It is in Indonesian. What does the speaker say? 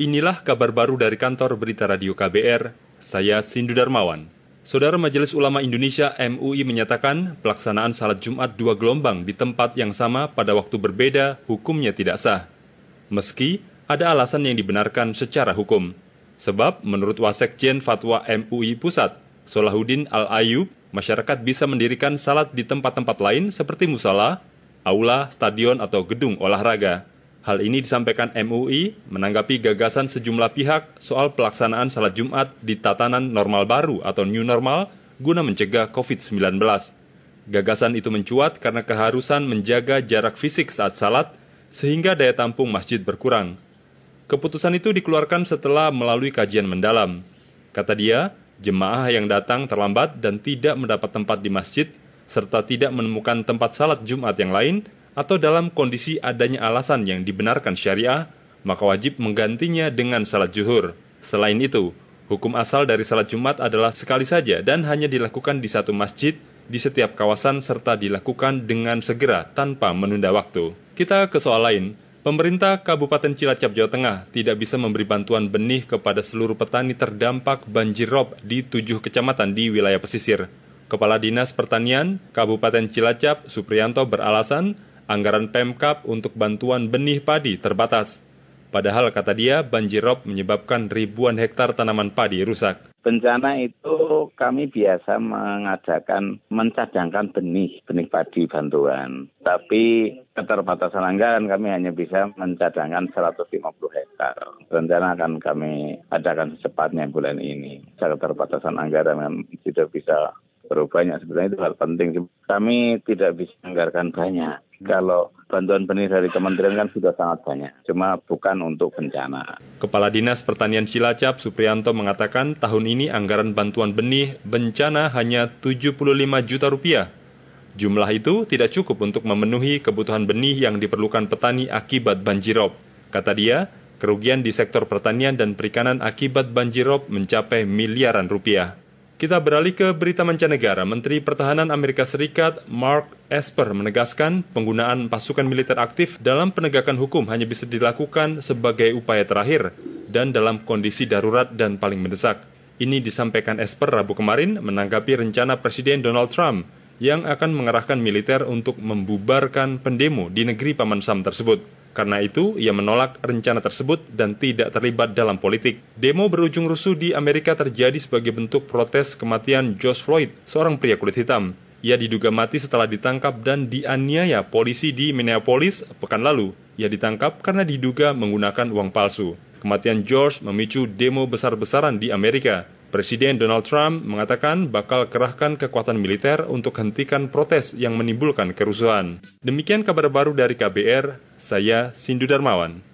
Inilah kabar baru dari kantor berita radio KBR, saya Sindu Darmawan. Saudara Majelis Ulama Indonesia MUI menyatakan pelaksanaan salat Jumat dua gelombang di tempat yang sama pada waktu berbeda hukumnya tidak sah. Meski ada alasan yang dibenarkan secara hukum. Sebab menurut Wasekjen Fatwa MUI Pusat, Solahuddin Al-Ayub, masyarakat bisa mendirikan salat di tempat-tempat lain seperti musala, aula, stadion, atau gedung olahraga. Hal ini disampaikan MUI menanggapi gagasan sejumlah pihak soal pelaksanaan salat Jumat di tatanan normal baru atau new normal guna mencegah COVID-19. Gagasan itu mencuat karena keharusan menjaga jarak fisik saat salat sehingga daya tampung masjid berkurang. Keputusan itu dikeluarkan setelah melalui kajian mendalam. Kata dia, jemaah yang datang terlambat dan tidak mendapat tempat di masjid serta tidak menemukan tempat salat Jumat yang lain atau dalam kondisi adanya alasan yang dibenarkan syariah, maka wajib menggantinya dengan salat zuhur. Selain itu, hukum asal dari salat Jumat adalah sekali saja dan hanya dilakukan di satu masjid di setiap kawasan serta dilakukan dengan segera tanpa menunda waktu. Kita ke soal lain. Pemerintah Kabupaten Cilacap, Jawa Tengah tidak bisa memberi bantuan benih kepada seluruh petani terdampak banjir rob di tujuh kecamatan di wilayah pesisir. Kepala Dinas Pertanian Kabupaten Cilacap, Supriyanto beralasan anggaran Pemkap untuk bantuan benih padi terbatas. Padahal kata dia, banjir rob menyebabkan ribuan hektar tanaman padi rusak. Bencana itu kami biasa mengadakan mencadangkan benih, benih padi bantuan. Tapi keterbatasan anggaran kami hanya bisa mencadangkan 150 hektar. Rencana akan kami adakan secepatnya bulan ini. Keterbatasan anggaran tidak bisa terlalu banyak. Sebenarnya itu hal penting. Kami tidak bisa menganggarkan banyak kalau bantuan benih dari kementerian kan sudah sangat banyak, cuma bukan untuk bencana. Kepala Dinas Pertanian Cilacap, Supriyanto mengatakan tahun ini anggaran bantuan benih bencana hanya 75 juta rupiah. Jumlah itu tidak cukup untuk memenuhi kebutuhan benih yang diperlukan petani akibat banjirop. Kata dia, kerugian di sektor pertanian dan perikanan akibat banjirop mencapai miliaran rupiah. Kita beralih ke berita mancanegara. Menteri Pertahanan Amerika Serikat Mark Esper menegaskan penggunaan pasukan militer aktif dalam penegakan hukum hanya bisa dilakukan sebagai upaya terakhir dan dalam kondisi darurat dan paling mendesak. Ini disampaikan Esper Rabu kemarin menanggapi rencana Presiden Donald Trump yang akan mengerahkan militer untuk membubarkan pendemo di negeri Paman Sam tersebut. Karena itu, ia menolak rencana tersebut dan tidak terlibat dalam politik. Demo berujung rusuh di Amerika terjadi sebagai bentuk protes kematian George Floyd, seorang pria kulit hitam. Ia diduga mati setelah ditangkap dan dianiaya polisi di Minneapolis pekan lalu. Ia ditangkap karena diduga menggunakan uang palsu. Kematian George memicu demo besar-besaran di Amerika. Presiden Donald Trump mengatakan bakal kerahkan kekuatan militer untuk hentikan protes yang menimbulkan kerusuhan. Demikian kabar baru dari KBR, saya Sindu Darmawan.